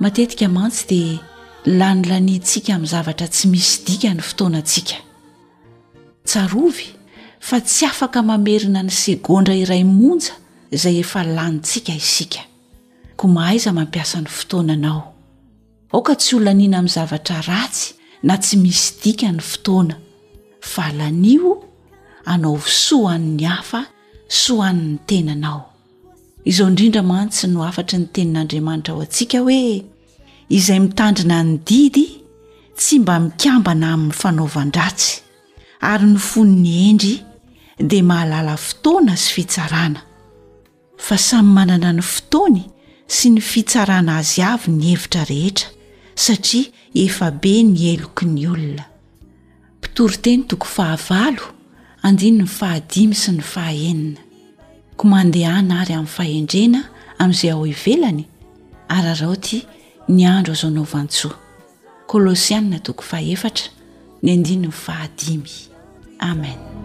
Matetika mantsy dia lanilaniantsika amin'ny zavatra tsy misy dika ny fotoanantsika. Tsarovy fa tsy afaka mamerina ny segondra iray monja izay efa lanintsika isika. Koa mahaiza mampiasa ny fotoana ianao. Aoka tsy ho laniana amin'ny zavatra ratsy na tsy misy dika ny fotoana, fa lanio anaovy soa ho an'ny hafa sy ho an'ny tenanao. Izao indrindra mantsy no hafatry ny tenin'Andriamanitra ho antsika hoe izay mitandrina ny didy tsy mba mikambana amin'ny fanaovan-dratsy ary ny fon'ny hendry dia mahalala fotoana sy fitsarana fa samy manana ny fotoany sy ny fitsarana azy avy ny hevitra rehetra satria efa be ny heloky ny olona. Mpitoriteny toko fahavalo, andininy fahadimy sy ny fahaenina. Koa mandehana àry amin'ny fahendrena amin'izay ao ivelany, araraoty ny andro azo anaovan-tsoa. Kolosiana toko fahefatra, ny andininy fahadimy. Amen.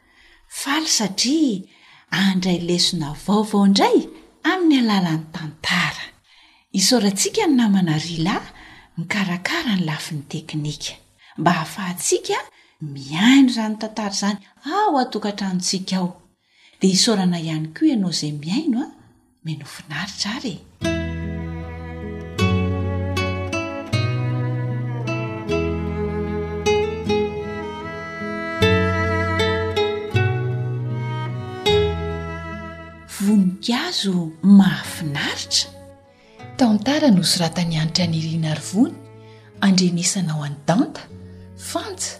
Faly satria handray lesona vaovao indray amin'ny alalan'ny tantara. Isaorantsika ny namana Rila mikarakara ny lafiny teknika, mba hahafahantsika mihaino izany tantara izany ao an-tokantranontsika ao. Dia isaorana ihany koa ianao izay mihaino a! Mino finaritra ary e! Voninkazo mahafinaritra? Tantara nosoratan'i Hanitra Nirina Arivony, andrenesanao an'i Danta, Fanja,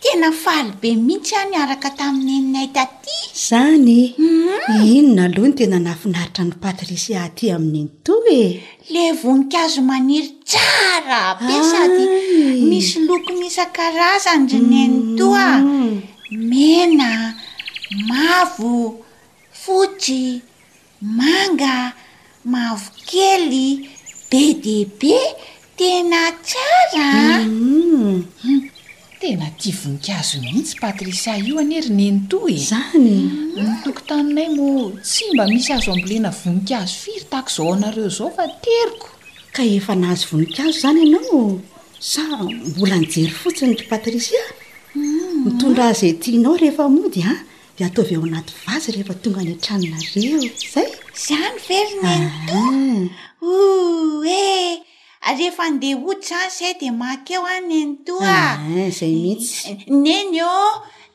Tena faly be mihitsy aho niaraka tamin'i Neninay taty! Izany e! Inona aloha no tena nahafinaritra an'i Patricia aty amin'intoa e? Ilay voninkazo maniry tsara be sady misy lokony isan-karazany ry Neny toa mena, mavo, fotsy, Manga mavokely be dia be tena tsara an! Tena tia voninkazo mihitsy Patricia io anie ry nenitoa e! Zany e! Ny tokotaninay moa tsy mba misy azo ambolena voninkazo firy tahaka izao anareo izao fa teriko! Ka efa nahazo voninkazo zany ianao sa mbola nijery fotsiny ry Patricia? Mitondrà izay tianao rehefa mody an! dia ataovy ao anaty vazy rehefa tonga any an-tranonareo. Izay? Izany ve ry nenitoa? Ooh e! Ary rehefa handeha hody izany izay dia maka eo aho nenitoa. Izay mihitsy. Neny ô,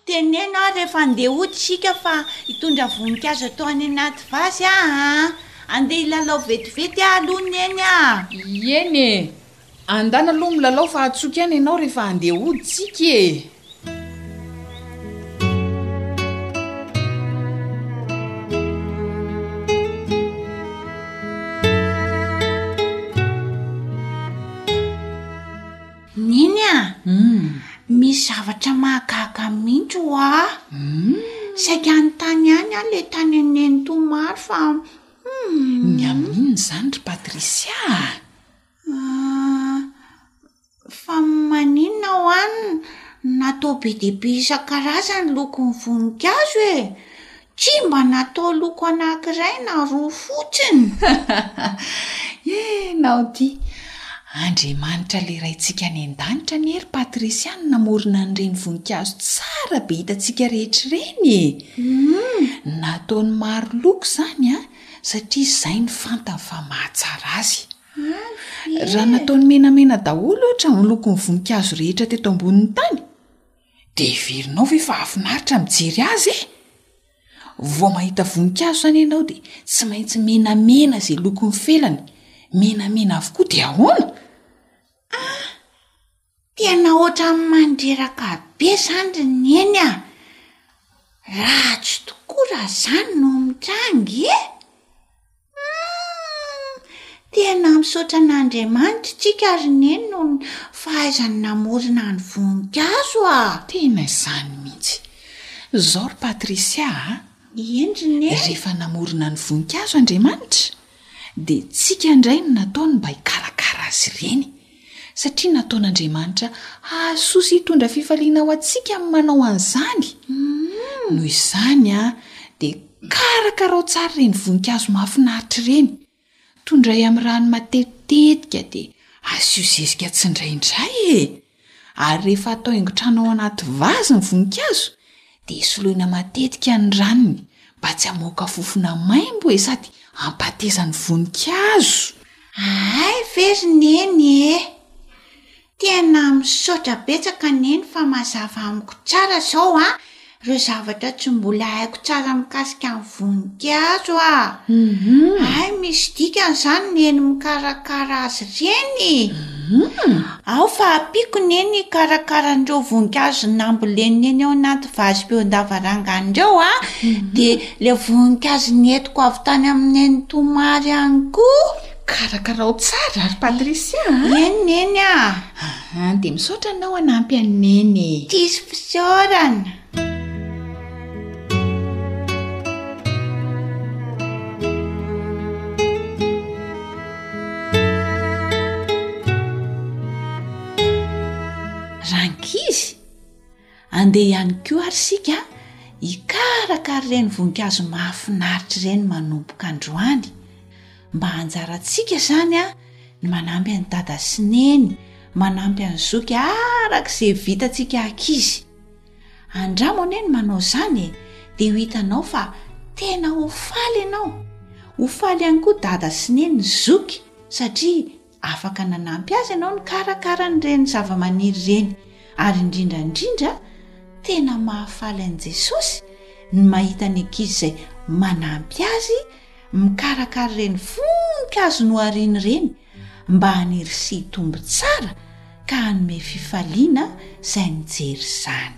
teneno aho rehefa handeha hody isika fa hitondra voninkazo atao any anaty vazy aho an! Handeha hilalao vetivety aho aloha neny a! Ieny e! Andana aloha milalao fa atsoiko ihany ianao rehefa handeha hody tsika e! Nini a! Misy zavatra mahagaga mihitsy hoa! Saika hanontany ihany aho ilay tany an'i Nenitoa omaly fa hum. Ny amin'inona izany ry Patricia a? Fa maninona ho an natao be dia be isan-karazany lokon'ny voninkazo e? Tsy mba natao loko anankiray na roa fotsiny. Enao ity, Andriamanitra ilay Raintsika any an-danitra anie ry Patricia no namorona an'ireny voninkazo tsara be hitantsika rehetra ireny e. Nataony maro loko izany an, Satria izay no fantany fa mahatsara azy. Raha nataony menamena daholo, ohatra, ny lokon'ny voninkazo rehetra teto ambonin'ny tany, dia heverinao ve fa hahafinaritra mijery azy e? Vao mahita voninkazo izany ianao dia tsy maintsy menamena izay lokon'ny felany, menamena avokoa, dia ahoana? Ah! Tena ohatran'ny mandreraka be zany ry neny a! Ratsy tokoa raha zany no mitranga e! Humm! Tena misaotra an'Andriamanitra tsika ry neny noho ny fahaizany namorona ny voninkazo a! Tena izany mihitsy! Zao ry Patricia a! Eny ry neny! Rehefa namorona ny voninkazo Andriamanitra, Dia tsika indray no nataony mba hikarakara azy ireny, satria nataon'Andriamanitra hahasoa sy hitondra fifaliana ho antsika ny manao an'izany. Noho izany, dia karakarao tsara ireny voninkazo mahafinaritra ireny, tondray amin'ny rano matetitetika, dia asio zezika tsindraindray e! Ary rehefa atao haingon-trano ao anaty vazy ny voninkazo dia soloina matetika ny ranony mba tsy hamoaka fofona maimbo e sady hampateza ny voninkazo. Ahay ve ry neny e! Tena misaotra betsaka neny fa mazava amiko tsara zao a! Ireo zavatra tsy mbola haiko tsara mikasika ny voninkazo a! Hay misy dikany izany ny eny mikarakara azy ireny? Ao fa ampiako ny eny hikarakara an'ireo voninkazo nambolen'ny eny ao anaty vazy eo an-davarangana ireo a! Dia ilay voninkazo nentiko avy tany amin'ny eny Tomary ihany koa. Karakarao tsara ry Patricia a! Eny Neny a! Ahh, dia misaotra anao hanampy an'i Neny e! Diso fisaorana! Rankizy? Andeha ihany koa ary isika hikarakara ireny voninkazo mahafinaritra ireny manomboka androany. Mba anjarantsika izany ny manampy an'i Dada sy Neny, manampy an'i Zoky araka izay vitantsika ankizy. Andramo anie ny manao izany e, dia ho hitanao fa tena ho faly ianao. Ho faly ihany koa Dada sy Neny ny Zoky satria. Afaka nanampy azy ianao nikarakara an'ireny zavamaniry ireny, ary indrindra indrindra, tena mahafaly an'i Jesosy ny mahita ny ankizy izay manampy azy mikarakara ireny voninkazo nohariany ireny mba haniry sy hitombo tsara ka hanome fifaliana izay mijery izany.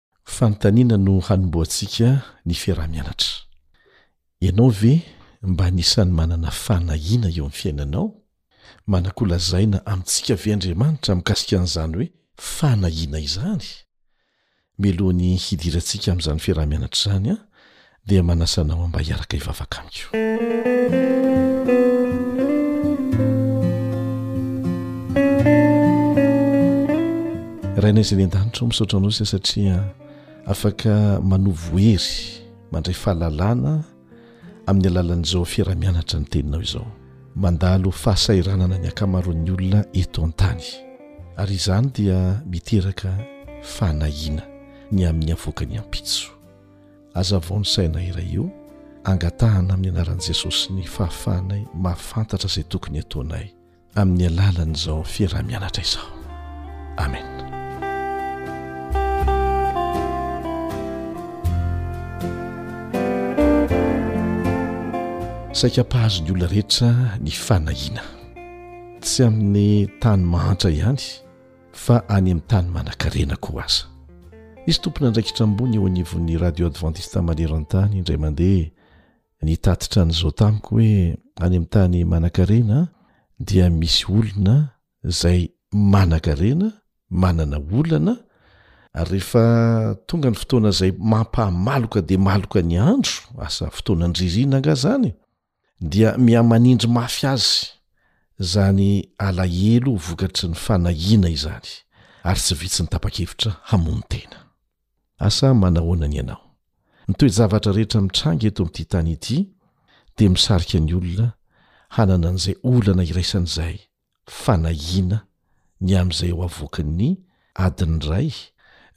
Fanontaniana no hanombohantsika ny fiaraha-mianatra. Ianao ve mba anisan'ny manana fanahiana eo amin'ny fiainanao? Manan-kolazaina amintsika ve Andriamanitra mikasika an'izany hoe fanahiana izany? Mialohan'ny hidirantsika amin'izany fiaraha-mianatra izany, dia manasa anao mba hiaraka hivavaka amiko. Rainay izay any an-danitra, misaotra anao izay satria afaka manovo hery mandray fahalalana amin'ny alalan'izao fiaramianatra ny teninao izao. Mandalo fahasahiranana ny ankamaroan'ny olona eto an-tany ary izany dia miteraka fanahiana ny amin'ny avoakany ampitso. Aza vao ny saina iray io, angatahana amin'ny anaran'i Jesosy ny fahafahanay mahafantatra izay tokony hataonay amin'ny alalan'izao fiaraha-mianatra izao. Amen. Saika mpahazo ny olona rehetra ny fanahiana. Tsy amin'ny tany mahantra ihany. fa any amin'ny tany manan-karena koa aza. Nisy tompon'andraikitra ambony eo anivon'ny Radio Adventista maneran-tany indray mandeha nitatitra an'izao tamiko hoe any amin'ny tany manan-karena dia misy olona izay manan-karena, manana olana, ary rehefa tonga ny fotoana izay mampahamaloka dia maloka ny andro, asa fotoanan-dririna angaha izany? dia miha-manindry mafy azy izany alahelo vokatry ny fanahiana izany, ary tsy vitsy ny tapa-kevitra hamono tena. Asa manahoana ny anao? Ny toe-javatra rehetra mitranga eto amin'ity tany ity dia misarika ny olona hanana an'izay olana iraisany izay, fanahiana ny amin'izay ho avoakan'ny adin'ny iray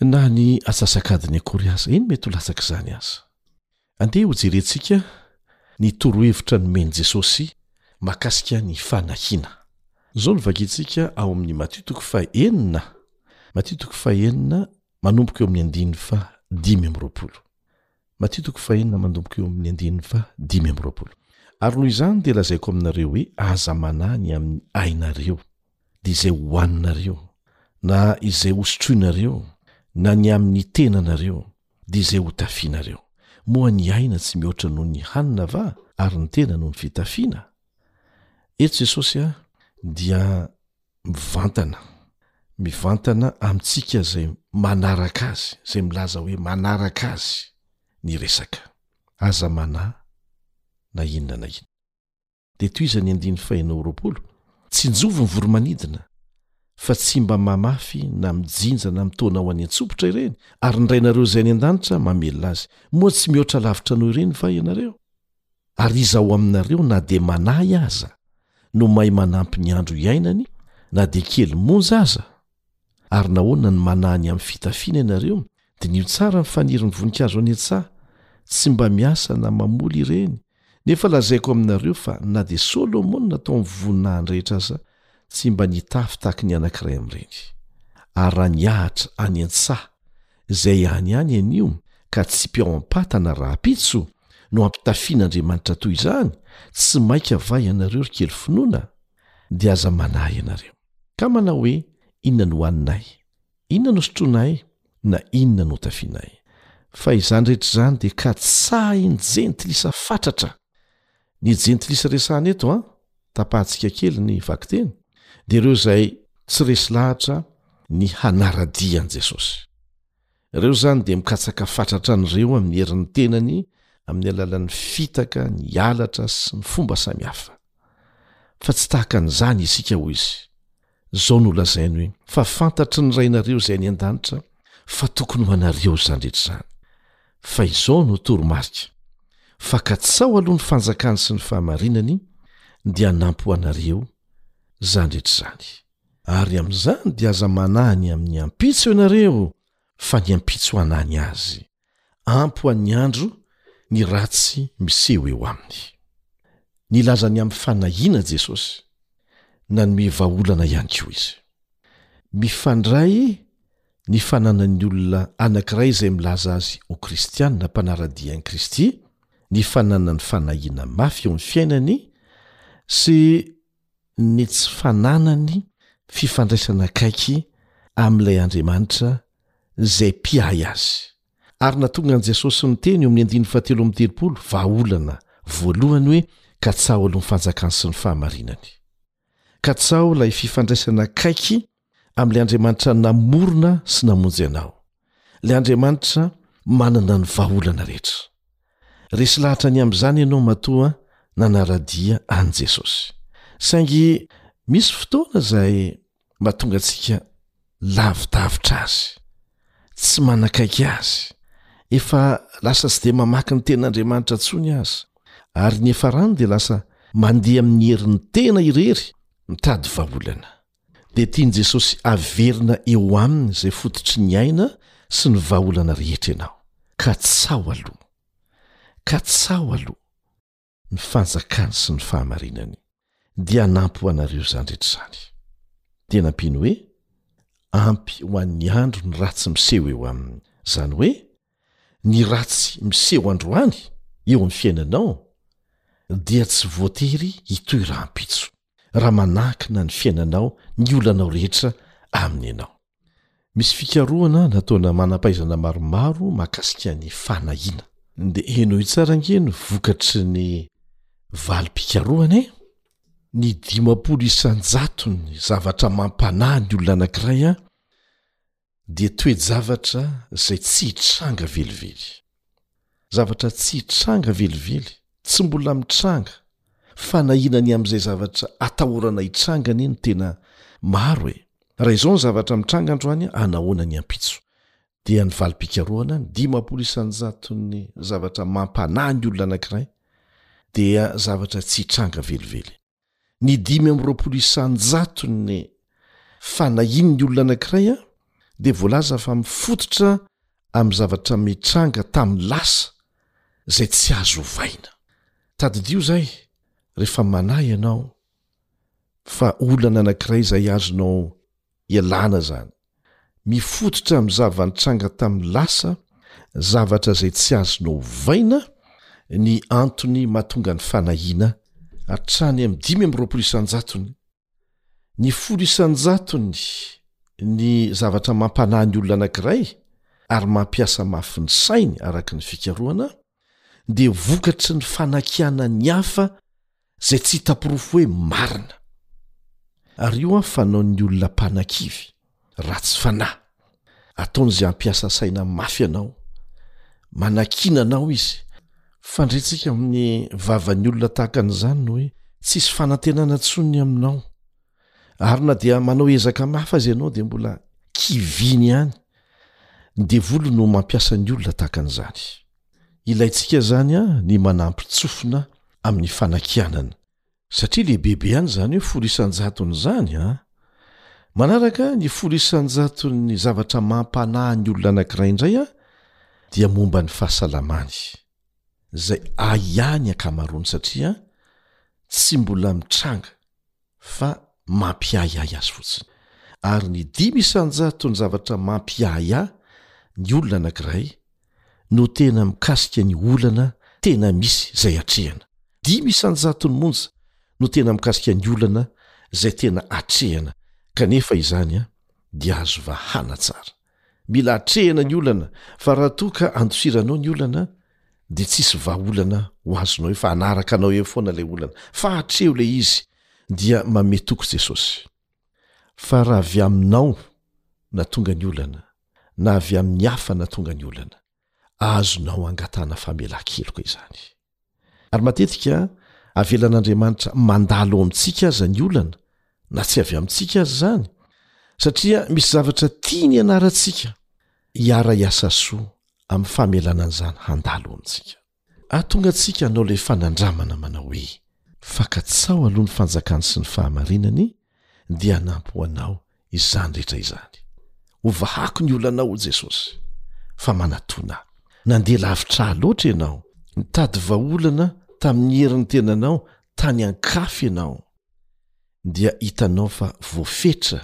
na ny atsasak'adiny akory aza, eny mety ho latsak'izany aza. Andeha hojerentsika ny torohevitra nomen'i Jesosy mahakasika ny fanahiana. Izao no vakintsika ao amin'ny Matio toko fahenina, Matio toko fahenina manomboka eo amin'ny andininy faha dimy amby roapolo. Matio toko fahenina mandomboka eo amin'ny andininy faha dimy amby roapolo. Ary noho izany dia lazaiko aminareo hoe, aza manahy ny amin'ny ainareo, dia izay hohaninareo, na izay hosotroinareo, na ny amin'ny tenanareo, dia izay hotafianareo. Moa ny aina tsy mihoatra noho ny hanina va? Ary ny tena noho ny fitafiana? Eto Jesosy dia mivantana, mivantana amintsika izay manaraka azy, izay milaza hoe manaraka azy ny resaka. Aza manahy na inona na inona. Dia toy izany andininy fahenina roapolo, Tsinjovy ny voromanidina, fa tsy mba mamafy na mijinja na mitaona ho any an-tsopitra ireny, ary ny Rainareo izay any an-danitra mamelona azy. Moa tsy mihoatra lavitra noho ireny va ianareo? Ary iza ao aminareo na dia manahy aza no mahay manampy ny andro iainany na dia kely monja aza? Ary nahoana ny manahy ny amin'ny fitafiana ianareo? Diniho tsara ny fanirin'ny voninkazo any an-tsaha, tsy mba miasa na mamoly ireny, nefa lazaiko aminareo fa na dia Solomona tao amin'ny voninahiny rehetra aza tsy mba nitafy tahaka ny anankiray amin'ireny. Ary raha nihahatra any an-tsaha, izay any ihany anio ka tsy mpiao am-patana rahampitso no hampitafian'Andriamanitra toy izany, tsy maika va ianareo ry kely finoana? Dia aza manahy ianareo, ka manao hoe, Inona no haninay? Inona no sotroinay? Na inona no hotafianay? Fa izany rehetra izany dia ka tsahin'ny jentilisa fatratra! Ny jentilisa resahana eto an, tapahantsika kely ny vakiteny, dia ireo izay tsy resy lahatra ny hanara-dia an'i Jesosy. Ireo izany dia mikatsaka fatratra an'ireo amin'ny herin'ny tenany amin'ny alalan'ny fitaka, ny halatra sy ny fomba samihafa. Fa tsy tahaka an'izany isika, hoy izy. Izao no lazainy hoe, Fa fantatry ny Rainareo izay any an-danitra fa tokony ho anareo izany rehetra izany. Fa izao no toromarika, fa katsao aloha ny fanjakany sy ny fahamarinany, dia hanampy ho anareo izany rehetra izany. Ary amin'izany dia aza manahy ny amin'ny ampitso ianareo, fa ny ampitso hanahy ny azy. ampy ho an'ny andro ny ratsy miseho eo aminy. Nilaza ny amin'ny fanahiana Jesosy. Nanome vahaolana ihany koa izy. Mifandray ny fananan'ny olona anankiray izay milaza azy ho kristiana mpanara-dia an'i Kristy ny fananany fanahiana mafy eo amin'ny fiainany sy ny tsy fananany fifandraisana akaiky amin'ilay Andriamanitra izay mpiahy azy. Ary nahatonga an'i Jesosy niteny eo amin'ny andininy fahatelo amby telopolo vahaolana voalohany hoe, Katsaho aloha ny fanjakany sy ny fahamarinany. Katsaho ilay fifandraisana akaiky amin'ilay Andriamanitra namorona sy namonjy anao, ilay Andriamanitra manana ny vahaolana rehetra. Resy lahatra ny amin'izany ianao matoa nanara-dia an'i Jesosy. Saingy misy fotoana izay mahatonga antsika lavidavitra azy, tsy manakaiky azy, efa lasa tsy dia mamaky ny Tenin'Andriamanitra intsony aza, ary ny hiafarany dia lasa mandeha amin'ny herin'ny tena irery mitady vahaolana. dia tian'i Jesosy haverina eo aminy izay fototry ny aina sy ny vahaolana rehetra ianao. Katsaho aloha! Katsaho aloha ny fanjakany sy ny fahamarinany, dia hanampy ho anareo izany rehetra izany. Dia nampiany hoe, Ampy ho an'ny andro ny ratsy miseho eo aminy, izany hoe, ny ratsy miseho androany eo amin'ny fiainanao dia tsy voatery hitohy rahampitso. raha manakina ny fiainanao ny olanao rehetra aminy ianao. Misy fikarohana nataona manam-pahaizana maromaro mahakasika ny fanahiana. Dia henoy tsara ange ny vokatry ny valim-pikarohana e! Ny dimampolo isan-jatony zavatra mampanahy ny olona anankiray dia toe-javatra izay tsy hitranga velively. Zavatra tsy hitranga velively, tsy mbola mitranga, fanahiana ny amin'izay zavatra atahorana hitranga anie no tena maro e! Raha izao ny zavatra mitranga androany, anahoana ny ampitso? Dia ny valim-pikarohana, ny dimampolo isan-jaton'ny zavatra mampanahy ny olona anankiray dia zavatra tsy hitranga velively. ny dimy amby roapolo isan-jaton'ny fanahian'ny olona anankiray dia voalaza fa mifototra amin'ny zavatra mitranga tamin'ny lasa izay tsy azo ovaina. Tadidio izay rehefa manahy ianao fa olana anankiray izay azonao Ialana izany. Mifototra amin'ny zava-nitranga tamin'ny lasa, zavatra izay tsy azonao ovaina, ny antony mahatonga ny fanahiana, hatrany amin'ny dimy amby roapolo isan-jatony. Ny folo isan-jatony ny zavatra mampanahy ny olona anankiray ary mampiasa mafy ny sainy, araka ny fikarohana, dia vokatry ny fanakiana ny hafa zay tsy hita porofo hoe marina ary io an fanaon'ny olona mpanakivy ratsy fanahy ataon'izay hampiasa saina mafy anao manakiana anao izy fandretsika amin'ny vavan'ny olona tahaka an'izany no hoe tsisy fanantenana tsony aminao ary na dia manao ezaka mafy azy ianao dia mbola kiviny ihany ny devoly no mampiasa ny olona tahaka an'izany Ilaintsika izany ny manampy tsofina amin'ny fanakianana, satria lehibebe ihany izany io folo isan-jatony izany an! Manaraka ny folo isan-jaton'ny zavatra mampanahy ny olona anankiray indray dia momba ny fahasalamany, izay ahiahin'ny ankamaroany satria tsy mbola mitranga. fa mampiahiahy azy fotsiny. Ary ny dimy isan-jaton'ny zavatra mampiahiahy ny olona anankiray no tena mikasika ny olana tena misy izay atrehina. Dimy isan-jaton'ny monja no tena mikasika ny olana izay tena atrehina kanefa izany dia azo vahana tsara. Mila atrehina ny olana fa raha toa ka andosiranao ny olana dia tsisy vahaolana ho azonao eo fa hanaraka anao eo foana ilay olana fa atreho ilay izy dia mame toko Jesosy fa raha avy aminao na tonga ny olana na avy amin'ny hafa na tonga ny olana azonao angatahana famelan-keloka izany. Ary matetika, avelan'Andriamanitra mandalo ao amintsika aza ny olana, na tsy avy amintsika aza izany, satria misy zavatra tiany ianarantsika, hiara-hiasa soa amin'ny famelana an'izany handalo ao amintsika. Ahatonga antsika hanao ilay fanandramana manao hoe, Fankatsaho aloha ny fanjakany sy ny fahamarinany, dia hanampy ho anao izany rehetra izany. Hovahako ny olanao, hoy Jesosy, fa manatòna ahy. Nandeha lavitra ahy loatra ianao. Nitady vahaolana tamin'ny herin'ny tenanao tany an-kafa ianao, dia hitanao fa voafetra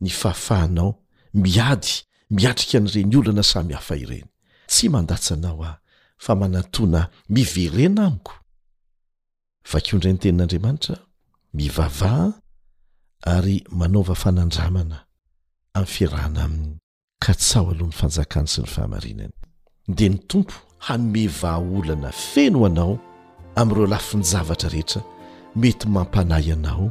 ny fahafahanao miady miatrika an'ireny olana samy hafa ireny. Tsy mandatsa anao aho fa manatona miverena amiko. Vakio indray ny tenin'Andriamanitra, mivavaha ary manaova fanandramana amin'ny fiarahana aminy. Katsaho aloha ny fanjakany sy ny fahamarinany dia ny Tompo hanome vahaolana feno ho anao amin'ireo lafin-javatra rehetra mety mampanahy anao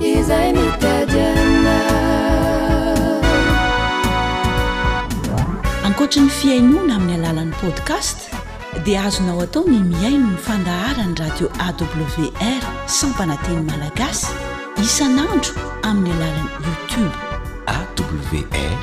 Izay mitady anao. Ankoatry ny fihainoana amin'ny alalan'ny podcast dia azonao atao ny mihaino ny fandaharan'ny radio AWR sampana teny malagasy isan'andro amin'ny alalan'ny youtube. AWR.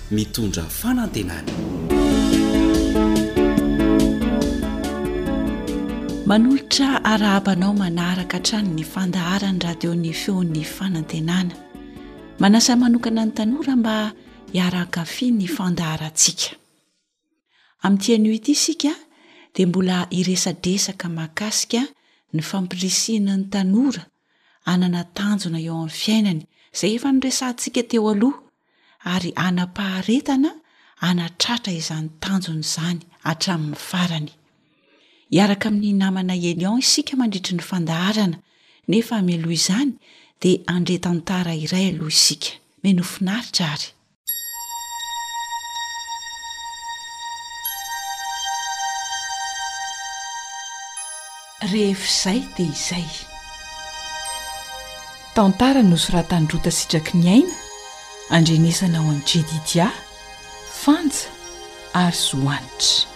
mitondra fanantenana. Manolotra arahaba anao manaraka hatrany ny fandaharan'ny Radion'ny Feon'ny Fanantenana. Manasa manokana ny tanora mba hiara-hankafy ny fandaharantsika. Amin'ity anio ity isika dia mbola hiresadresaka mahakasika ny fampirisihina ny tanora hanana tanjona eo amin'ny fiainany izay efa noresahantsika teo aloha ary hanam-paharetana hanatratra izany tanjona izany hatramin'ny farany. Hiaraka amin'ny namana Elion isika mandritry ny fandaharana nefa mialoha izany dia handre tantara iray aloha isika. Menofinaritra ary. Rehefa izay dia izay. Tantara nosoratan'i Rota Sitrakiniaina, andrenesana ao amin'ny Jedidia, Fanja ary Zohanitra.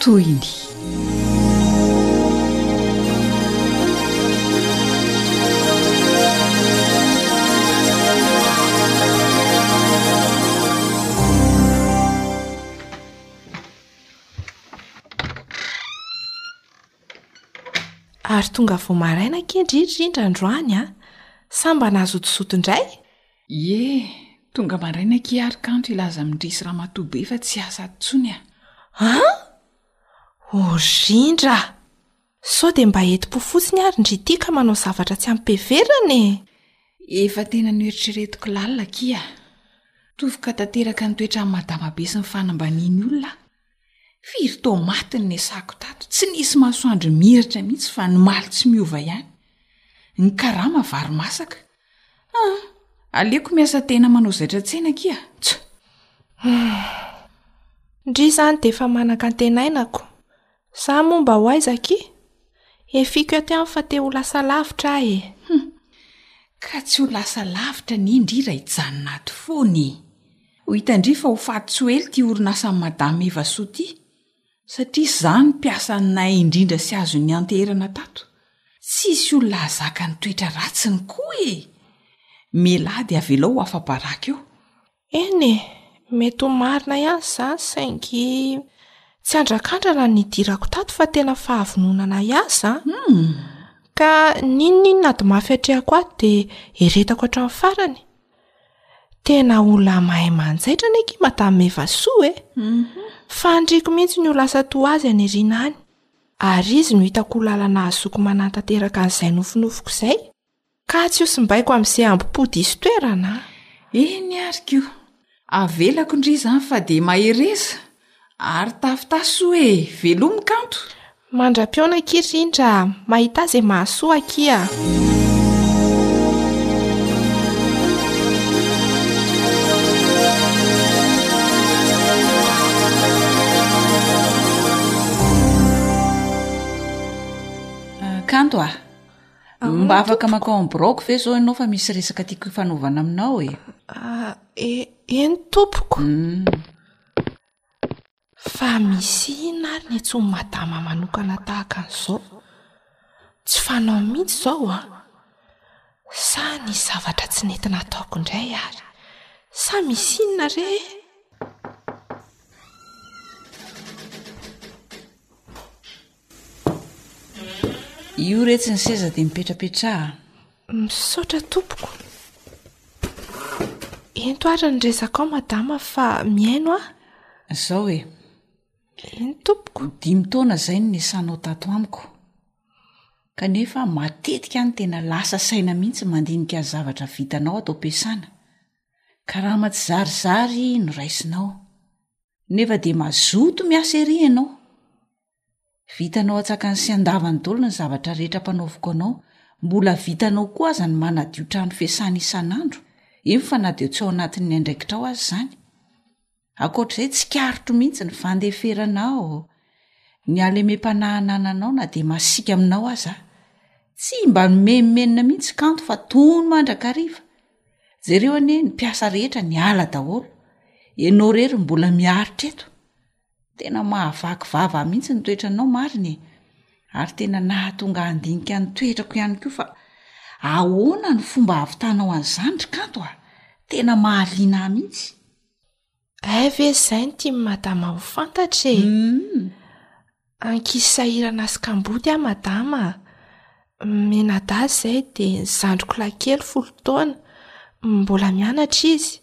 Tohiny. Ary tonga vao maraina ange ndry ry Rindra androany an! Sa mba nazotozoto indray? Ie, tonga mandraina akia ary kanto hilaza amin-dry sy ramatoa be fa tsy hiasa ato intsony a! An! Orindra! Sao dia mba hetim-po fotsiny ary ndry ity ka manao zavatra tsy amim-piheverana e! Efa tena noeritreretiko lalina akia. Tofoka tanteraka ny toetran'i Madama be sy ny fanambaniany olona aho. Firy taona maty ny nesako tato, tsy nisy masoandro mihiratra mihitsy fa ny maly tsy miova ihany. Ny karama vary masaka. Ah, aleoko miasa tena manao zaitra an-tsena akia. Tch! Ndry izany dia efa manan-kantenainako. Za moa mba ho aiza akia? Efiko aty aminy fa te ho lasa lavitra aho e. Hum, ka tsy ho lasa lavitra anie ndry raha hijanona ato foana e. Ho hitan-dry fa ho faty tsy ho ela ity orinasan'i Madame Evasoa ity, satria izaho no mpiasa nahay indrindra sy azo nianteherana tato. Tsisy olona hahazaka ny toetra ratsiny koa e! Mialà dia avelao ho afa-baraka eo. Eny e, mety ho marina ihany izany saingy tsy andrakandrana ny nidirako tato fa tena fahavononana hiasa an! Ka n'inon'inona ady mafy atrehako ato dia eretako hatramin'ny farany. Tena olona mahay manjaitra anie ki madame Eva soa e! Faniriko mihitsy ny ho lasa toa azy any aoriana any. Ary izy no hitako ho lalana hahazoako manantanteraka an'izay nofinofiko izay, ka tsy ho simbaiko amin'ny seha ambopo diso toerana an! Eny ary koa! Avelako ndry izany fa dia mahereza ary tafitaha soa e! Velomy Kanto! Mandra-pihaona akia ry Rindra a! Mahita azy e! Mahasoa akia a! Kanto a! mba afaka makao am braoko ve zao ianao fa misy resaka tiako hifanaovana aminao e ah, e eny tompoko mm. fa misy ina ary ny atsony madama manokana tahaka an'izao tsy fanao mihitsy zao a ah. sa ny zavatra tsy nety nataoko indray ary sa misy inona re Io re tsy ny seza dia mipetrapetraha. Misaotra tompoko. Ento ary ny resakao madama fa mihaino aho. Zao e. Eny tompoko. Dimy taona zay no niasanao tato amiko. Kanefa matetika aho no tena lasa saina mihitsy mandinika ny zavatra vitanao ato am-piasana. Karama tsizarizary no raisinao. Nefa dia mazoto miasa ery ianao. Vitanao atsakany sy andavany dolo ny zavatra rehetra ampanaoviko anao. Mbola vitanao koa aza ny manadio trano fiasana isan'andro, eny fa na dia tsy ao anatin'ny andraikitrao aza izany. Ankoatr'izay, tsikaritro mihitsy ny fandeferanao, ny halemem-panahy anananao na dia masiaka aminao aza. Tsy mba mimenomenona mihitsy kanto fa tony mandrakariva. Jereo anie ny mpiasa rehetra niala daholo. Ianao irery mbola miaritra eto. Tena mahavaky vava ahy mihitsy ny toetranao marina e! Ary tena nahatonga ahy handinika ny toetrako ihany koa fa ahoana ny fomba hahavitanao an'izany ry Kanto a! Tena mahaliana ahy mihitsy. Hay ve izay no tian'i Madama ho fantatra e! Hum. Ankizy sahirana sy kamboty aho Madama a! Menadahy izay dia ny zandriko lahikely folo taona, mbola mianatra izy.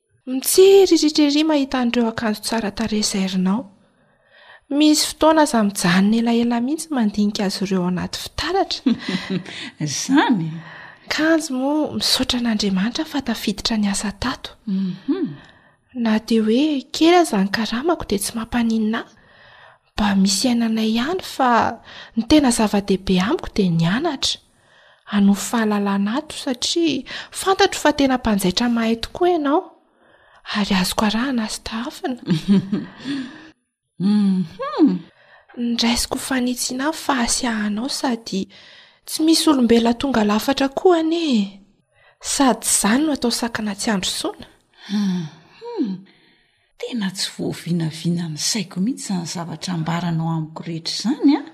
Mitsiriritra ery mahita an'ireo akanjo tsara tarehy zairinao. Misy fotoana aza mijanona elaela mihitsy mandinika azy ireo anaty fitaratra. Izany? Kanjo moa misaotra an'Andriamanitra fa tafiditra ny asa tato. Mhm. Na dia hoe kely aza ny karamako dia tsy mampaninona ahy. Mba misy iainana ihany fa ny tena zava-dehibe amiko dia ny anatra, hanovo fahalalana ato satria fantatro fa tena mpanjaitra mahay tokoa ianao ary azoko arahana sy tahafina. Hum. Ndraisiko ho fanitsiana ny fahasiahanao sady tsy misy olombelona tonga lafatra koa anie e! Sady izany no atao sakana tsy handrosoana. Hum. Tena tsy voavinavina ny saiko mihitsy izany zavatra ambaranao amiko rehetra izany an!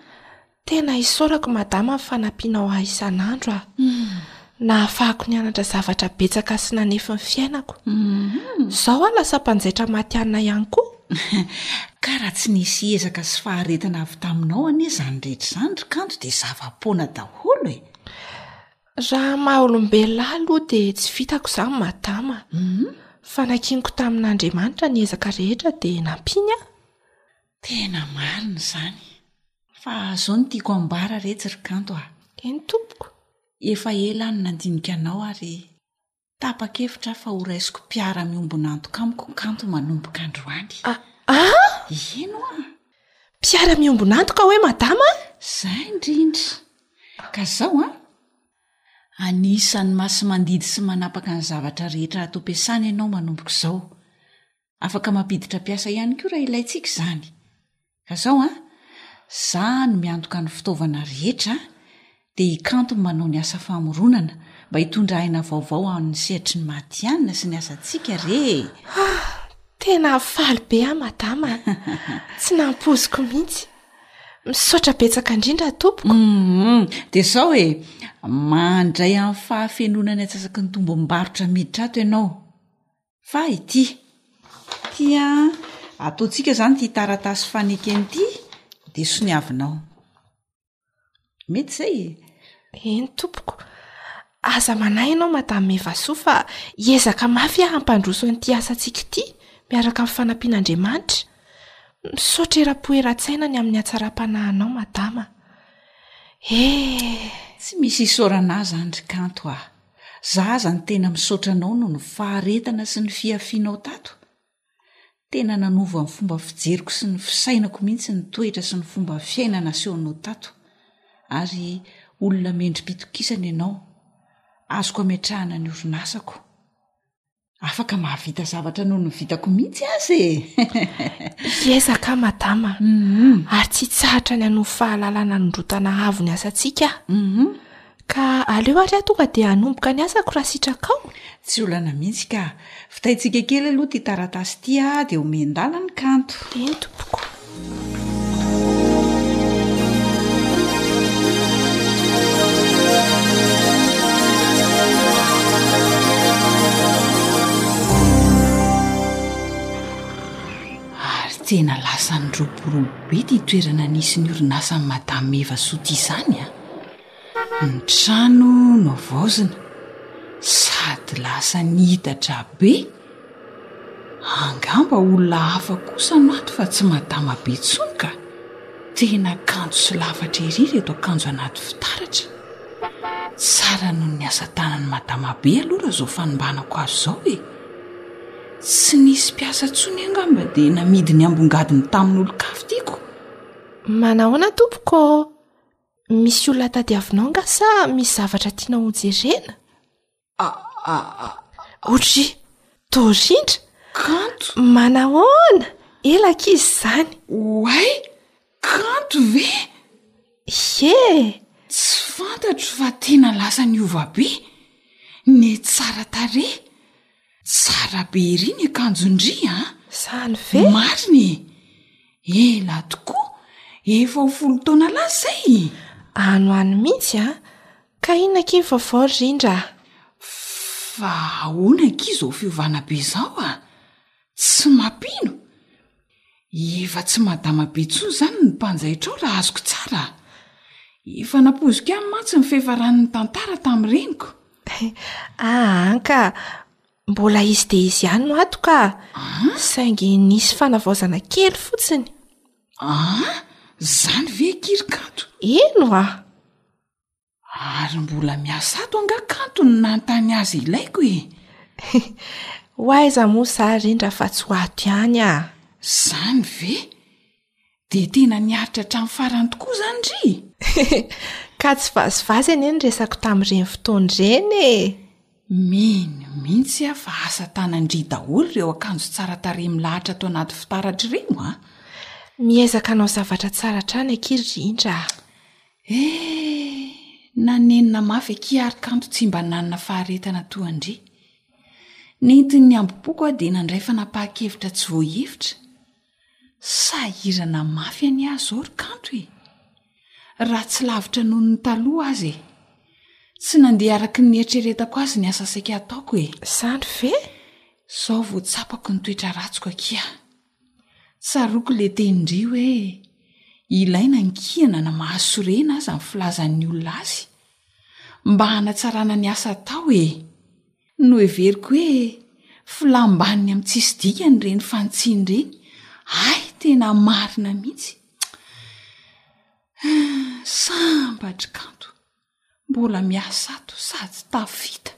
Tena isaorako madama ny fanampianao ahy isan'andro ah. Nahafahako nianatra zavatra betsaka sy nanefy ny fiainako. Izao aho lasa mpanjaitra matihanina ihany koa. Ka raha tsy nisy ezaka sy faharetana avy taminao anie izany rehetra izany ry Kanto dia zava-poana daholo e! Raha maha olombelona ahy aloha dia tsy vitako izany madama. Fa nankiniko tamin'Andriamanitra ny ezaka rehetra dia nampiany aho. Tena marina izany. Fa izao no tiako ambara re tsy ry kanto a. Eny tompoko. Efa ela aho no nandinika anao ary Tapa-kevitra aho fa horaisiko mpiara-miombon'antoka amiko ny kanto manomboka androany. Ah, ah! Ie no ah! Mpiara-miombon'antoka hoe madama? Izay indrindra. Ka izao an! Anisan'ny masimandidy sy manapaka ny zavatra rehetra ato am-piasana ianao manomboka izao. Afaka mampiditra mpiasa ihany koa raha ilaintsika izany. Ka zao an, za no miantoka ny fitaovana rehetra dia i Kanto no manao ny asa famoronana mba hitondra aina vaovao ho an'ny sehatry ny matihanina sy ny asantsika re e! Tena faly be aho madama a! Tsy nampoiziko mihitsy. Misaotra betsaka indrindra tompoko. Hum, dia izao e, mandray amin'ny fahafenoana ny atsasaky ny tombom-barotra miditra ato ianao. Fa ity. Ity an, ataontsika izany ity taratasy fanekena ity dia soniavinao. Mety izay e? Eny tompoko. Aza manahy ianao Madame Mevasoa fa hiezaka mafy aho hampandroso an'ity asantsika ity miaraka amin'ny fanampian'Andriamanitra. Misaotra eram-po eran-tsaina ny amin'ny hatsaram-panahinao Madama. He. Tsy misy isaorana ahy izany ry Kanto ah. Za azany tena misaotra anao noho ny faharetana sy ny fihafianao tato. Tena nanova ny fomba fijeriko sy ny fisainako mihitsy ny toetra sy ny fomba fiaina nasehonao tato. Ary olona mendri-pitokisana ianao. Azoko ametrahana ny orinasako. afaka mahavita zavatra noho ny vitako mihitsy aza e hiezaka madama mhm. ary tsy tsahatra ny anony fahalalana nondrotana avo ny asantsika mhm. ka aleo ary aho tonga dia hanomboka ny asako raha sitrakao tsy olana mihitsy ka fitaintsika kely aloha ty taratasy ity a dia homen-dala ny kanto entompoko Ary tena lasa niroborobo be ity toerana nisy ny orinasan'i Madame Eva Sotia izany a! ny trano nohavaozina sady lasa niitatra be, angamba olona hafa kosa no ato fa tsy madama be intsony ka! tena kanto sy lafatra ery ireto akanjo anaty fitaratra, tsara noho ny asa tanan'i madama be aloha raha izao fanombanako azy izao e! tsy nisy mpiasa intsony angamba dia namidy ny ambongadiny tamin'olon-kafa tiako. Manahoana tompoko ô? Misy olona tadiavinao nga sa misy zavatra tiana ho jerena? Ah, ah, ah. Ohatry dorindra. Kanto. Manahoana? Ela kizy izany. Oay, kanto ve? Ye. Tsy fantatro fa tena lasa niova be. Nety tsara tarehy. Tsara be ery ny akanjon-dry a! Zany ve? Marina e! Ela tokoa, efa ho folo taona lasa izay e! Ano any mihitsy a! Ka inona akia ny vaovao ry Rindra a? Fa ahoana akia izao fiovana be izao a! Tsy mampino! Efa tsy madama be intsony izany ny mpanjaitrao raha azoko tsara a! Efa nampoiziko ihany mantsy ny fiafaran'ny tantara tamin'ny reniko. Ahaa ka! Mbola izy dia izy ihany no ato ka! Saingy nisy fanavaozana kely fotsiny. An! Izany ve Kirikanto? Eny hoa! Ary mbola miasa ato angaha kanto ny nanontany azy ilaiko e! Ho aiza moa izaho ry indra fa tsy ho ato ihany a! Izany ve? Dia tena niaritra hatramin'ny farany tokoa izany ry? Ka tsy vazivazy anie ny resako tamin'ireny fotoana ireny e! Mino mihitsy aho fa asa tanan-dry daholo ireo akanjo tsara tarehy milahatra ato anaty fitaratra ireo a! Miezaka hanao zavatra tsara hatrany akia ry indra a! Eh! Nanenina mafy akia ary kanto tsy mba nanana faharetana toa an-dry. Nentiny ny hambom-poko aho dia nandray fanapahan-kevitra tsy voahevitra. Sahirana mafy anie aho izao ry kanto e! Raha tsy lavitra noho ny taloha aza e! Tsy nandeha araka ny nieritreretako azy ny asa saika ataoko e! Izany ve? Izao vao tsapako ny toetra ratsiko akia. Tsaroako ilay tenin-dry hoe, Ilaina ny kiana na mahasorena aza ny filazan'ny olona azy, mba hanatsarana ny asa atao e! Noheveriko hoe filam-baniny amin'ny tsisy dikany ireny fanitsiana ireny, hay tena marina mihitsy! Sambatra kanto. Mbola miasa ato sady tafita.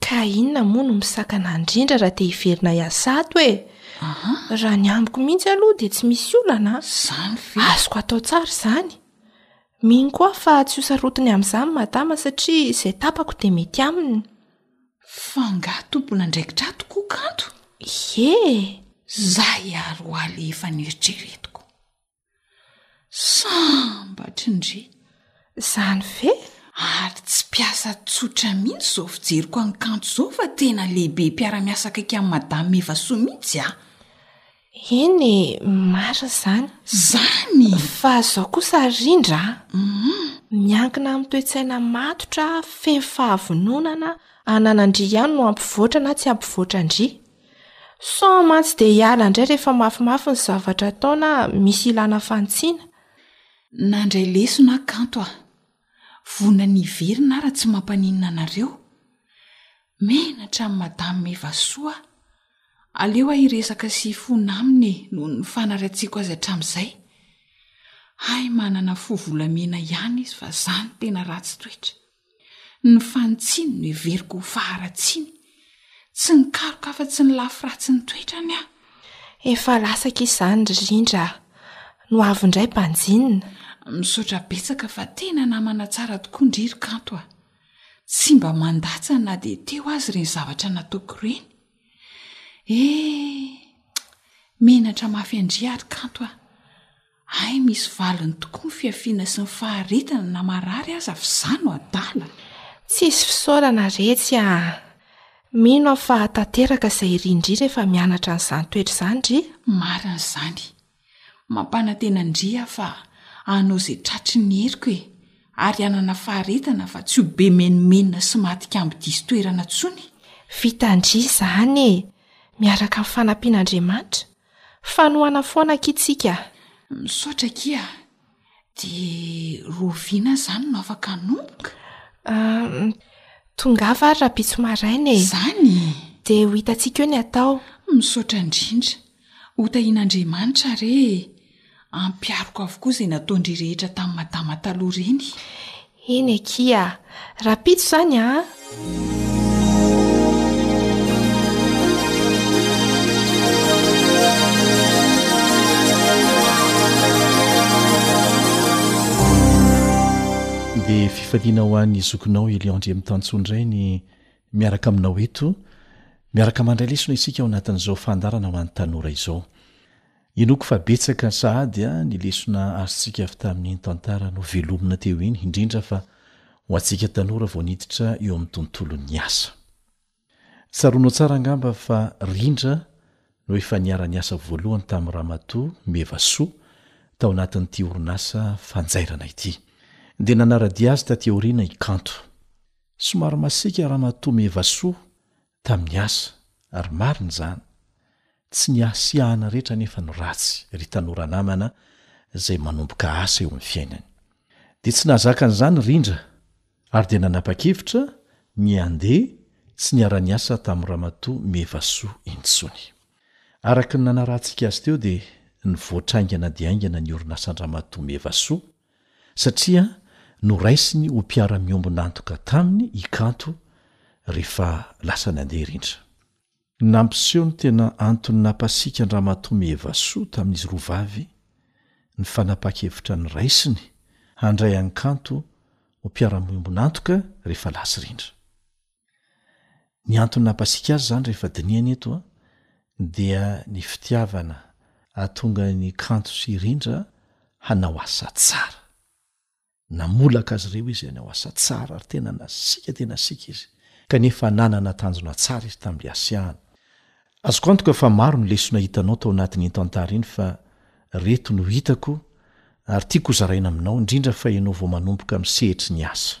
Ka inona moa no misakana an-drindra raha te hiverina hiasa ato e? Raha ny amiko mihitsy aloha dia tsy misy olana a! Azoko atao tsara izany. Mino koa aho fa tsy ho sarotiny amin'izany Madama satria izay tapako dia mety aminy. F'angaha tompon'andraikitra ato koa kanto? Ie! Izay ary ho'a le efa neritreretiko. sambatry ndry zany ve ary tsy mpiasa tsotra mihitsy izao fijeriko any kanto izao fa tena lehibe mpiaramiasa akaiky any madame eva soa mihitsy a ah. eny marina izany zany fa zao kosa arindra mhm. miankina amin'ny toetsaina matotra fehfahavononana ananandria ihany no ampivoatra na tsy ampivoatra ndry Sao mantsy dia hiala indray rehefa mafimafy ny zavatra atao na misy ilàna fanitsiana. Nandray lesona aho kanto a! Vonona ny hiverina aho raha tsy mampaninona anareo. Menatra an'i Madame Mevasoa aho. Aleo aho hiresaka sy hifona aminy e noho ny fanaratsiako azy hatramin'izay. Hay manana fo volamena ihany izy fa za no tena ratsy toetra. Ny fanitsiany no heveriko ho faharatsiany. Tsy nikaroka afa-tsy ny lafy ratsin'ny toetrany aho. Efa latsaka izany ry Rindra a! no avy indray banjinina. Misaotra betsaka fa tena namana tsara tokoa ndry ry Kanto a! Tsy mba mandatsa na dia teo aza ireny zavatra nataoko ireny. Eh! menatra mafy an-dry ary Kanto a! Hay misy valiny tokoa ny fiafiana sy ny faharetana na marary aza fa za no adala. Tsisy fisaorana retsy a! Mino aho fa tanteraka izay rin-dry rehefa mianatra an'izany toetra izany ry. Marina izany. Mampanantena an-dry aho fa hanao izay tratry ny heriko e! ary hanana faharetana fa tsy ho be menomenona sy matikambo diso toerana intsony. Vitan-dry izany e! miaraka amin'ny fanampian'Andriamanitra Fanohana foana akia tsika. Misaotra akia. Dia roviana izany no afaka hanomboka? Tongava ary rahampitso maraina e. Izany? Dia ho hitantsika eo ny atao. Misaotra indrindra. Hotahian'Andriamanitra re e. Ampihariko avokoa izay nataon-dry rehetra tamin'i Madama taloha ireny. Eny akia. Rahampitso izany an! Dia fifaliana ho an'ny zokinao Elion Andriamitansoa indray ny miaraka aminao eto, miaraka mandray lesona isika ao anatin'izao fandaharana ho an'ny tanora izao. Inoako fa betsaka sahady ny lesona azontsika avy tamin'iny tantara novelomina teo iny, indrindra fa ho antsika tanora vao niditra eo amin'ny tontolon'ny asa. Tsaroanao tsara angamba fa Rindra no efa niara-niasa voalohany tamin'i Ramatoa Mevasoa tao anatin'ity orinasa fanjairana ity. Dia nanara-dia azy taty aoriana i Kanto. Somary masiaka Ramatoa Mevasoa tamin'ny asa, ary marina izany, tsy ny hasiahana rehetra anefa no ratsy, ry tanora namana izay manomboka asa eo amin'ny fiainany. Dia tsy nahazaka an'izany Rindra, ary dia nanapa-kevitra ny handeha tsy niara-niasa tamin'i Ramatoa Mihevasoa intsony. Araka ny nanarahantsika azy teo dia nivoatra haingana dia haingana ny orinasan-dRamatoa Mihevasoa, satria noraisiny ho mpiara-miombon'antoka taminy i Kanto rehefa lasa nandeha rindra. Nampiseho ny tena antony nampasiaka an-dramatoa Mihevasoa tamin'izy roa vavy ny fanapahan-kevitra niraisiny handray an'i Kanto ho mpiara-miombon'antoka rehefa lasa rindra. Ny antony nampasiaka azy izany rehefa dinihana eto a, dia ny fitiavana hahatonga an'i Kanto sy i Rindra hanao asa tsara. Namolaka azy ireo izy hanao asa tsara ary tena nasiaka dia nasiaka izy, kanefa nanana tanjona tsara izy tamin'ilay hasiahany. Azoko antoka fa maro ny lesona hitanao tao anatin'iny tantara iny fa ireto no hitako ary tiako hozaraina aminao, indrindra fa ianao vao manomboka amin'ny sehatry ny asa.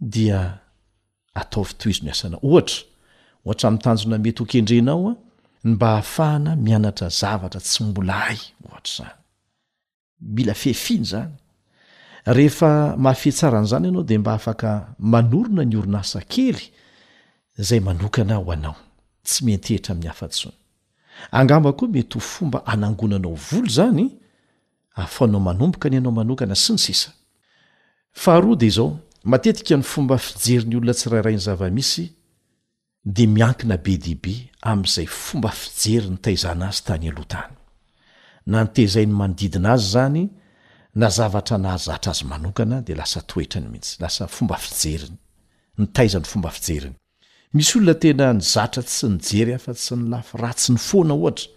dia ataovy tohizo ny asanao ohatra ohatra amin'ny tanjona mety ho kendrenao a ny mba hahafahana mianatra zavatra tsy mbola hay ohatra izany mila fefiny izany rehefa mahafe tsara an'izany ianao dia mba afaka manorona ny orina asa kely izay manokana ho anao tsy mentehitra amin'ny hafatsony angamba koa mety ho fomba anangonanao vola izany ahafahanao manomboka ny anao manokana, sy ny sisa Faharoa dia izao, matetika ny fomba fijerin'ny olona tsirairay ny zava-misy dia miankina be dia be amin'izay fomba fijery nitaizana azy tany aloha tany, na ny tezain'ny manodidina azy izany, na zavatra nahazatra azy manokana dia lasa toetrany mihitsy, lasa fomba fijeriny, nitaizany fomba fijeriny. Misy olona tena nizatra tsy nijery afa-tsy ny lafy ratsiny foana ohatra,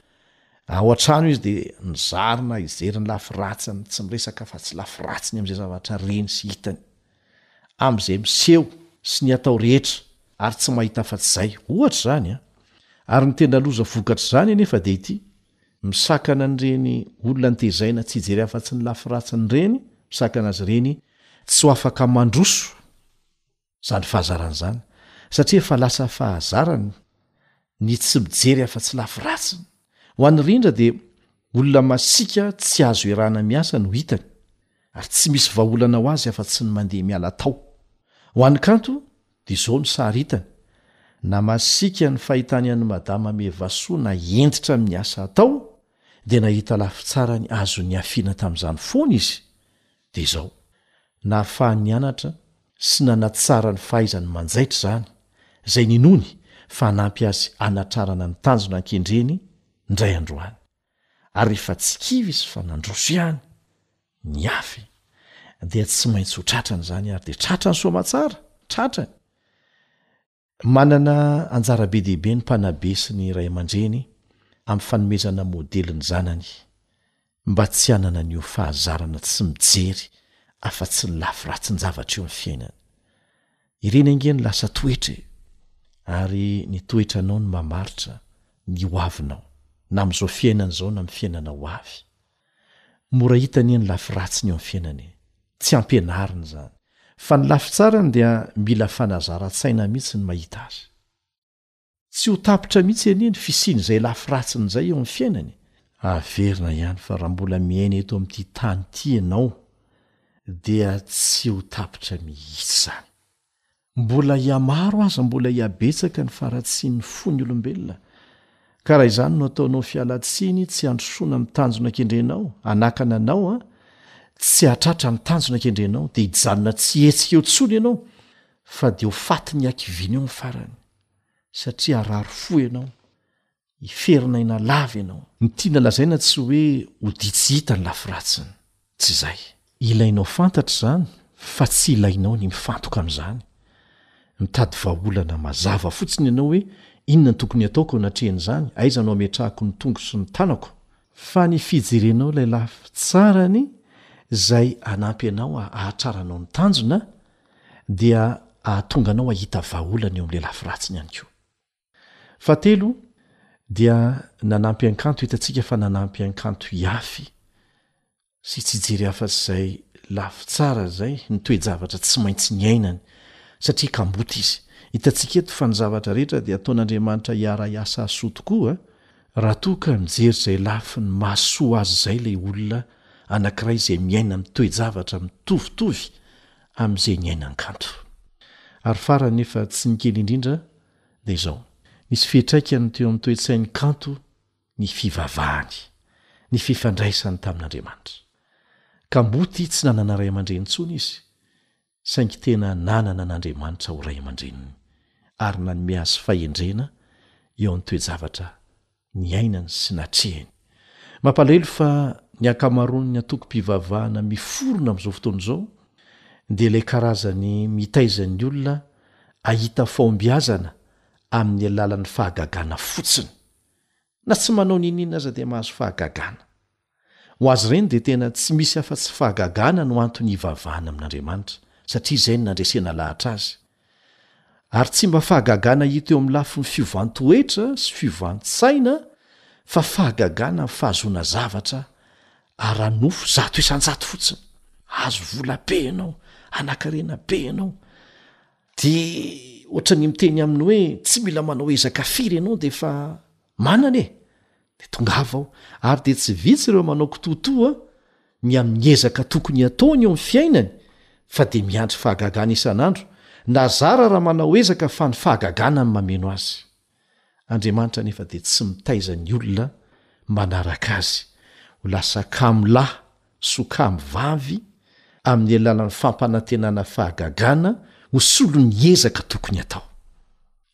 ao an-trano izy dia nizarina hijery ny lafy ratsiny tsy miresaka afa-tsy lafy ratsiny amin'izay zavatra reny sy hitany, amin'izay miseho sy ny atao rehetra ary tsy mahita afa-tsy izay, ohatra izany an! Ary ny tena loza vokatr'izany anefa dia ity, misakana an'ireny olona nitezaina tsy hijery afa-tsy ny lafy ratsiny ireny, misakana azy ireny tsy ho afaka mandroso. zany fahazarana zany satria efa lasa fahazarany ny tsy mijery afa-tsy lafy ratsiny, ho an'i Rindra dia olona masiaka tsy azo iarahana miasa no hitany ary tsy misy vahaolana ho azy afa-tsy ny mandeha miala tao, ho an'i Kanto dia izao ny sary hitany, na masiaka ny fahitany an'i Madama Mevasoa na hentitra amin'ny asa atao dia nahita lafy tsarany azo niafiana tamin'izany foana izy, Dia izao, nahafahany nianatra sy nanatsara ny fahaizany manjaitra izany, izay ninoany fa hanampy azy hanatrarana ny tanjona an-kendreny indray androany. Ary rehefa tsy kivy izy fa nandroso ihany ny hafa, dia tsy maintsy ho tratrany izany ary dia tratrany soamantsara, tratrany! Manana anjara be dia be ny mpanabe sy ny ray aman-dreny amin'ny fanomezana modely ny zanany mba tsy hanana an'io fahazarana tsy mijery afa-tsy ny lafy ratsin-javatra io amin'ny fiainany. Ireny ange no lasa toetra e! Ary ny toetranao no mamaritra ny hoavinao, na amin'izao fiainana izao na amin'ny fiainana ho avy. Mora hita anie ny lafy ratsiny eo amin'ny fiainana e! Tsy ampianarina izany. Fa ny lafy tsarany dia mila fanazaran-tsaina mihitsy ny mahita azy. Tsy ho tapitra mihitsy anie ny fisian'izay lafy ratsiny izay eo amin'ny fiainany. Averina ihany fa raha mbola miaina eto amin'ity tany ity ianao dia tsy ho tapitra mihitsy izany. Mbola hihamaro aza mbola hihabetsaka ny faharatsian'ny fon'ny olombelona. Ka raha izany no ataonao fialantsiny tsy handrosoana amin'ny tanjona kendrenao hanakana anao an, tsy hahatratra ny tanjona kendrenao dia hijanona tsy hihetsika eo intsony ianao fa dia ho fatin'ny hakiviana eo amin'ny farany satria harary fo ianao hiferina aina lava ianao. Ny tiana lazaina tsy hoe ho dia tsy hita ny lafy ratsiny. Tsy izay. Ilainao fantatra izany fa tsy ilainao ny mifantoka amin'izany. Mitady vahaolana mazava fotsiny ianao hoe inona no tokony hataoko eo anatrehan'izany, aiza no hametrahako ny tongotro sy ny tanako. Fa ny fijerenao ilay lafy tsarany izay hanampy anao hahatraranao ny tanjona dia hahatonga anao hahita vahaolana eo amin'ilay lafy ratsiny ihany koa. Fahatelo, dia nanampy an-kanto hitantsika fa nanampy an-kanto hiafy sy tsy hijery afa-tsy izay lafy tsara izay ny toe-javatra tsy maintsy niainany, satria kamboty izy. Hitantsika eto fa ny zavatra rehetra dia ataon'Andriamanitra hiara-hiasa azy soa tokoa, raha toa ka mijery izay lafiny mahasoa azy izay ilay olona anankiray izay miaina amin'ny toe-javatra mitovitovy amin'izay niainan-kanto. Ary farany nefa tsy ny kely indrindra, dia izao, nisy fiantraikany teo amin'ny toe-tsainy kanto ny fivavahany, ny fifandraisany tamin'Andriamanitra. Kamboty tsy nanana ray aman-dreny intsony izy, saingy tena nanana an'Andriamanitra ho ray aman-dreniny, ary nanome azy fahendrena eo amin'ny toe-javatra niainany sy natrehiny. Mampalahelo fa ny ankamaroan'ny antokom-pivavahana miforona amin'izao fotoana izao dia ilay karazany mitaiza ny olona hahita fahombiazana amin'ny alalan'ny fahagagana fotsiny. Na tsy manao n'inon'inona aza dia mahazo fahagagana. Ho azy ireny dia tena tsy misy afa-tsy fahagagana no antony hivavahana amin'Andriamanitra, satria izay no nandresena lahatra azy. Ary tsy mba fahagagana hita eo amin'ny lafiny fiovan-toetra sy fiovan-tsaina fa fahagagana amin'ny fahazoana zavatra ara-nofo zato isan-jato fotsiny. Ahazo vola be ianao, hanan-karena be ianao, dia ohatran'ny miteny aminy hoe tsy mila manao ezaka firy ianao dia efa manana e! Dia tongava aho, ary dia tsy vitsy ireo manao kitoatoa ny amin'ny ezaka tokony hataony eo amin'ny fiainany fa dia miandry fahagagana isan'andro, na zara raha manao ezaka fa ny fahagagana no mameno azy. Andriamanitra anefa dia tsy mitaiza ny olona manaraka Azy ho lasa kamo lahy Sokamy vavy, amin'ny alalan'ny fampanantenana fahagagana ho solon'ny ezaka tokony atao.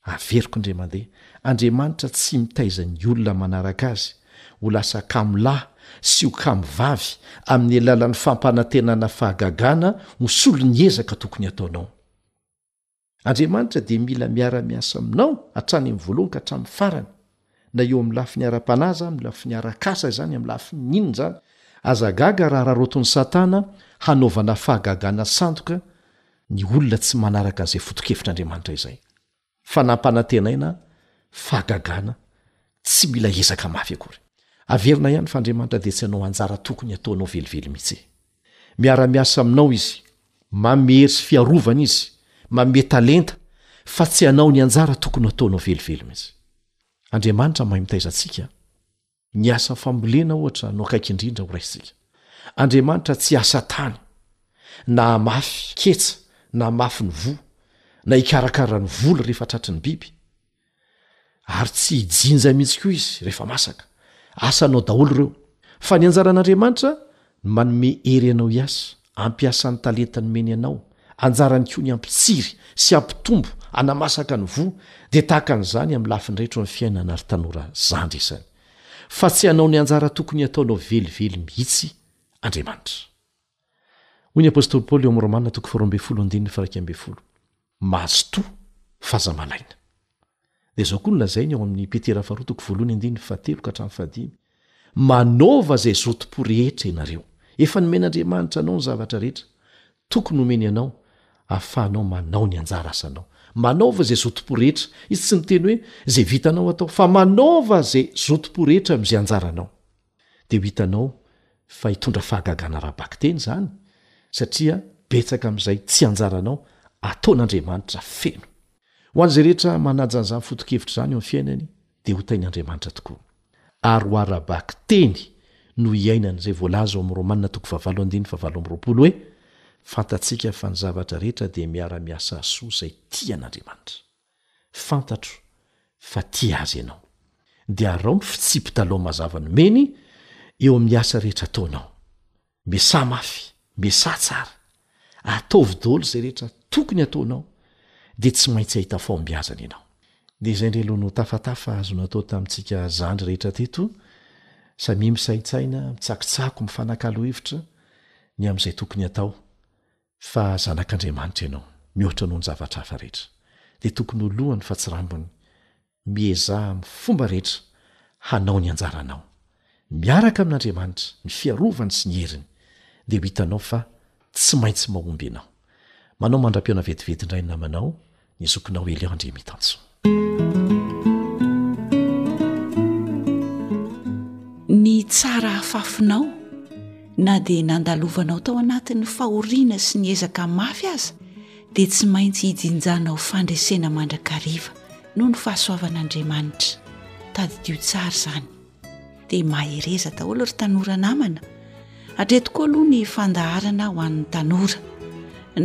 Averiko indray mandeha, Andriamanitra tsy mitaiza ny olona manaraka Azy ho lasa kamo lahy sy ho kamo vavy amin'ny alalan'ny fampanantenana fahagagana ho solon'ny ezaka tokony ataonao. Andriamanitra dia mila miara-miasa aminao hatrany amin'ny voalohany ka hatramin'ny farany, na eo amin'ny lafiny ara-panahy izany, amin'ny lafiny ara-kasa izany, amin'ny lafiny inona izany. Aza gaga raha araraotin'i Satana hanaovana fahagagana sandoka ny olona tsy manaraka an'izay foto-kevitr'Andriamanitra izay, fa nampanantenaina fahagagana tsy mila ezaka mafy akory. Averina ihany fa Andriamanitra dia tsy hanao anjara tokony hataonao velively mihitsy. Miara-miasa aminao Izy. Manome hery sy fiarovana Izy. Manome talenta, fa tsy hanao ny anjara tokony hataonao velively mihitsy. Andriamanitra mahay mitaiza antsika. Ny asa fambolena, ohatra, no akaiky indrindra horaisintsika. Andriamanitra tsy hiasa tany, na hamafy ketsa, na hamafy ny voa, na hikarakara ny voly rehefa tratry ny biby. Ary tsy hijinja mihitsy koa izy rehefa masaka. Asanao daholo ireo. Fa ny anjaran'Andriamanitra, ny manome hery anao hiasa, hampiasa ny talenta nomeny anao. Anjarany koa ny hampitsiry sy hampitombo, hanamasaka ny voa, dia tahaka an'izany amin'ny lafiny rehetra eo amin'ny fiainana ry tanora zandry isany. Fa tsy hanao ny anjara tokony hataonao velively mihitsy Andriamanitra. Hoy ny apostoly Paoly eo amin'ny Romana toko faharoa ambin'ny folo andininy faha-iraika ambin'ny folo, Mazotoa fa aza malaina. Dia izao koa no lazainy ao amin'ny Petera faharoa toko voalohany andininy fahatelo ka hatramin'ny fahadimy, Manaova izay zotom-po rehetra ianareo. Efa nomen'Andriamanitra anao ny zavatra rehetra tokony homeny anao ahafahanao manao ny anjara asanao. Manaova izay zotom-po rehetra. Izy tsy miteny hoe izay vitanao atao fa manaova izay zotom-po rehetra amin'izay anjaranao. Dia ho hitanao fa hitondra fahagagana ara-bakiteny izany satria betsaka amin'izay tsy anjaranao ataon'Andriamanitra feno. Ho an'izay rehetra manaja an'izany foto-kevitra izany eo amin'ny fiainany dia ho tain'i Andriamanitra tokoa. Ary ho ara-bakiteny no hiainany izay voalaza ao amin'ny Romana toko fahavalo andininy fahavalo amby roapolo hoe, Fantatsika fa ny zavatra rehetra dia miara-miasa hasoa izay tia an'Andriamanitra. Fantatro fa tia azy ianao. Dia arao ny fitsipi-talao mazava nomeny eo amin'ny asa rehetra ataonao. Miasà mafy, miasà tsara. Ataovy daholo izay rehetra tokony hataonao, dia tsy maintsy hahita fahombiazana ianao. Dia izay indray aloha no tafatafa azo natao tamintsika zandry rehetra teto, samia misaintsaina, mitsakitsako, mifanakalo hevitra ny amin'izay tokony hatao. Fa zanak'Andriamanitra ianao, mihoatra noho ny zavatra hafa rehetra, dia tokony ho lohany fa tsy rambony. Miezaha amin'ny fomba rehetra hanao ny anjaranao. Miaraka amin'Andriamanitra, ny fiarovany sy ny heriny, dia ho hitanao fa tsy maintsy mahomby ianao. Manao mandra-pihaona vetivety indray ny namanao ny zokinao Elian ndry mitantsona. Ny tsara afafinao na dia nandalovanao tao anatin'ny fahoriana sy ny ezaka mafy aza dia tsy maintsy hijinjanao fandresena mandrakariva noho ny fahasoavan'Andriamanitra. Tadidio tsara izany. dia mahereza daholo ry tanora namana hatreto koa aloha ny fandaharana ho an'ny tanora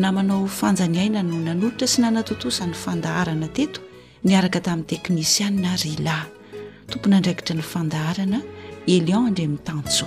namanao fanjany aina no nanolotra sy nanatontosa ny fandaharana teto niaraka tamin'ny teknisianina ry lahy tompon'andraikitra ny fandaharana elion andre mitanso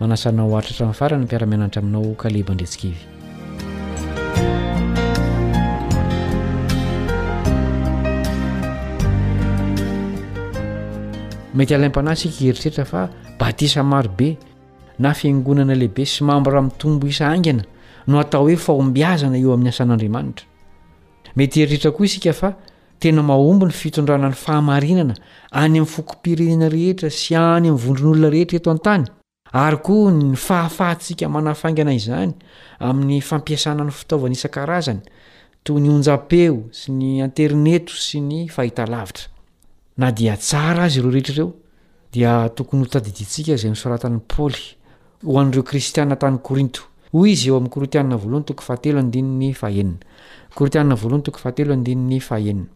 Manasa anao ho hatratra amin'ny farany ny mpiara-mianatra aminao Kaleba Andriatsikivy. Mety alaim-panahy isika hieritreritra fa batisa marobe na fiangonana lehibe sy mambra mitombo isa haingana no atao hoe fahombiazana eo amin'ny asan'Andriamanitra. Mety hieritreritra koa isika fa Tena mahomby ny fitondrana ny fahamarinana any amin'ny fokom-pirenena rehetra sy any amin'ny vondron'olona rehetra eto an-tany ary koa ny fahafahantsika manafaingana izany amin'ny fampiasana ny fitaovana isan-karazany toy ny onjam-peo sy ny aterineto sy ny fahitalavitra. Na dia tsara aza ireo rehetra ireo, dia tokony hotadidintsika izay nosoratan'i Paoly ho an'ireo kristiana tany Korinto. Hoy izy eo amin'ny Korintiana voalohany toko fahatelo andininy fahenina. Korintiana voalohany toko fahatelo andininy fahenina.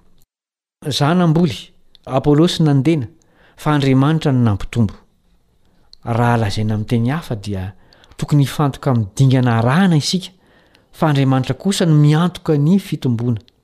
Zah namboly, Apolosy nandena, fa Andriamanitra no nampitombo. Raha lazaina amin'ny teny hafa dia tokony hifantoka amin'ny dingana arahana isika, fa Andriamanitra kosa no miantoka ny fitomboana.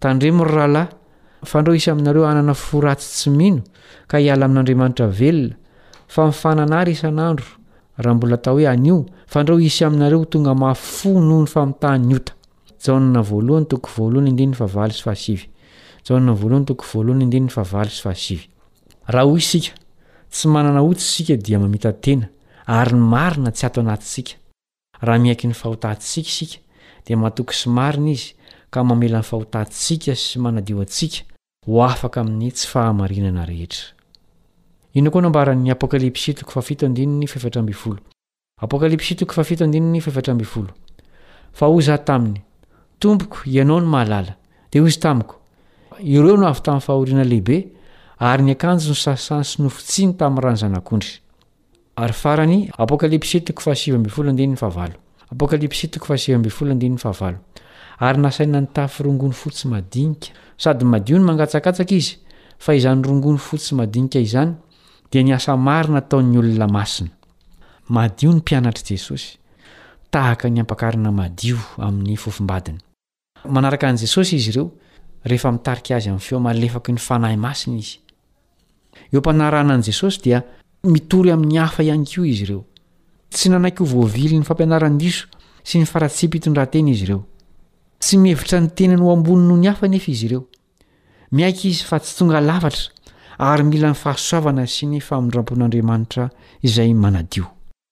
Tandremo ry rahalahy, fa ndreo hisy aminareo hanana fo ratsy tsy mino ka hiala amin'Andriamanitra velona, fa mifanana ary isan'andro, raha mbola atao hoe anio, fa ndreo hisy aminareo ho tonga mafy fo noho ny famitahan'ny ota. Jaona voalohany toko voalohany andininy fahavalo sy fahasivy. Jaona voalohany toko voalohany andininy fahavalo sy fahasivy. Raha hoy isika, tsy manana ota isika dia mamita-tena, ary ny marina tsy ato anatintsika. Raha miaiky ny fahotantsika isika, dia matoky sy marina Izy ka mamela ny fahotantsika sy manadio antsika ho afaka amin'ny tsy fahamarinana rehetra. Inona koa no ambaran'ny Apokalypsy toko fahafito andininy fahefatra ambin'ny folo? Apokalypsy toko fahafito andininy fahefatra ambin'ny folo, Fa hoy izaho taminy, Tompoko, Hianao no mahalala. Dia hoy Izy tamiko, Ireo no avy tamin'ny fahoriana lehibe, ary ny akanjony sasany sy nofotsiny tamin'ny ran'ny Zanak'ondry. Ary farany, Apokalypsy toko fahasivy ambin'ny folo andininy fahavalo. Apokalypsy toko fahasivy ambin'ny folo andininy fahavalo. Ary nasaina nitafy rongony fotsy madinika, sady madio no mangatsakatsaka izy, fa izany rongony fotsy madinika izany dia ny asa maro nataon'ny olona masina. Madio ny mpianatr'i Jesosy, tahaka ny ampakarina madio amin'ny fofombadiny. Manaraka an'i Jesosy izy ireo, rehefa mitarika azy amin'ny feo malefaky ny Fanahy Masina izy. Eo am-panarahana an'i Jesosy dia mitory amin'ny hafa ihany koa izy ireo. Tsy nanaiky ho voavilin'ny fampianaran-diso sy ny faratsiam-pitondran-tena izy ireo. Tsy mihevitra ny tenany ho ambony noho ny hafa anefa izy ireo. Miaiky izy fa tsy tonga lafatra ary mila ny fahasoavana sy ny famindram-pon'Andriamanitra izay manadio.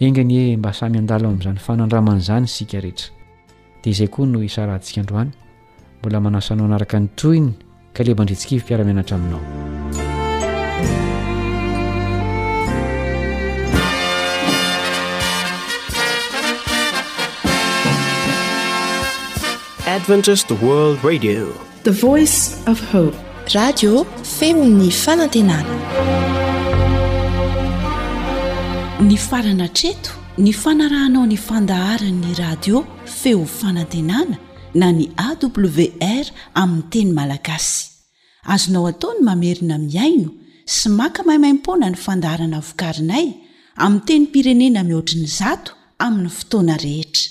Enga anie mba samy handalo amin'izany fanandramana izany isika rehetra. Dia izay koa no isarahantsika androany. Mbola manasa anao hanaraka ny tohiny Kaleb Andritsikivy mpiara-mianatra aminao. Adventist World Radio The Voice of Hope. Radio feon'ny fanantenana. Nifarana hatreto ny fanarahanao ny fandaharan'ny radio feo fanantenana na ny AWR amin'ny teny malagasy. Azonao atao ny mamerina mihaino sy maka maimaimpoana ny fandaharana vokarinay amin'ny tenim-pirenena mihoatry ny zato amin'ny fotoana rehetra.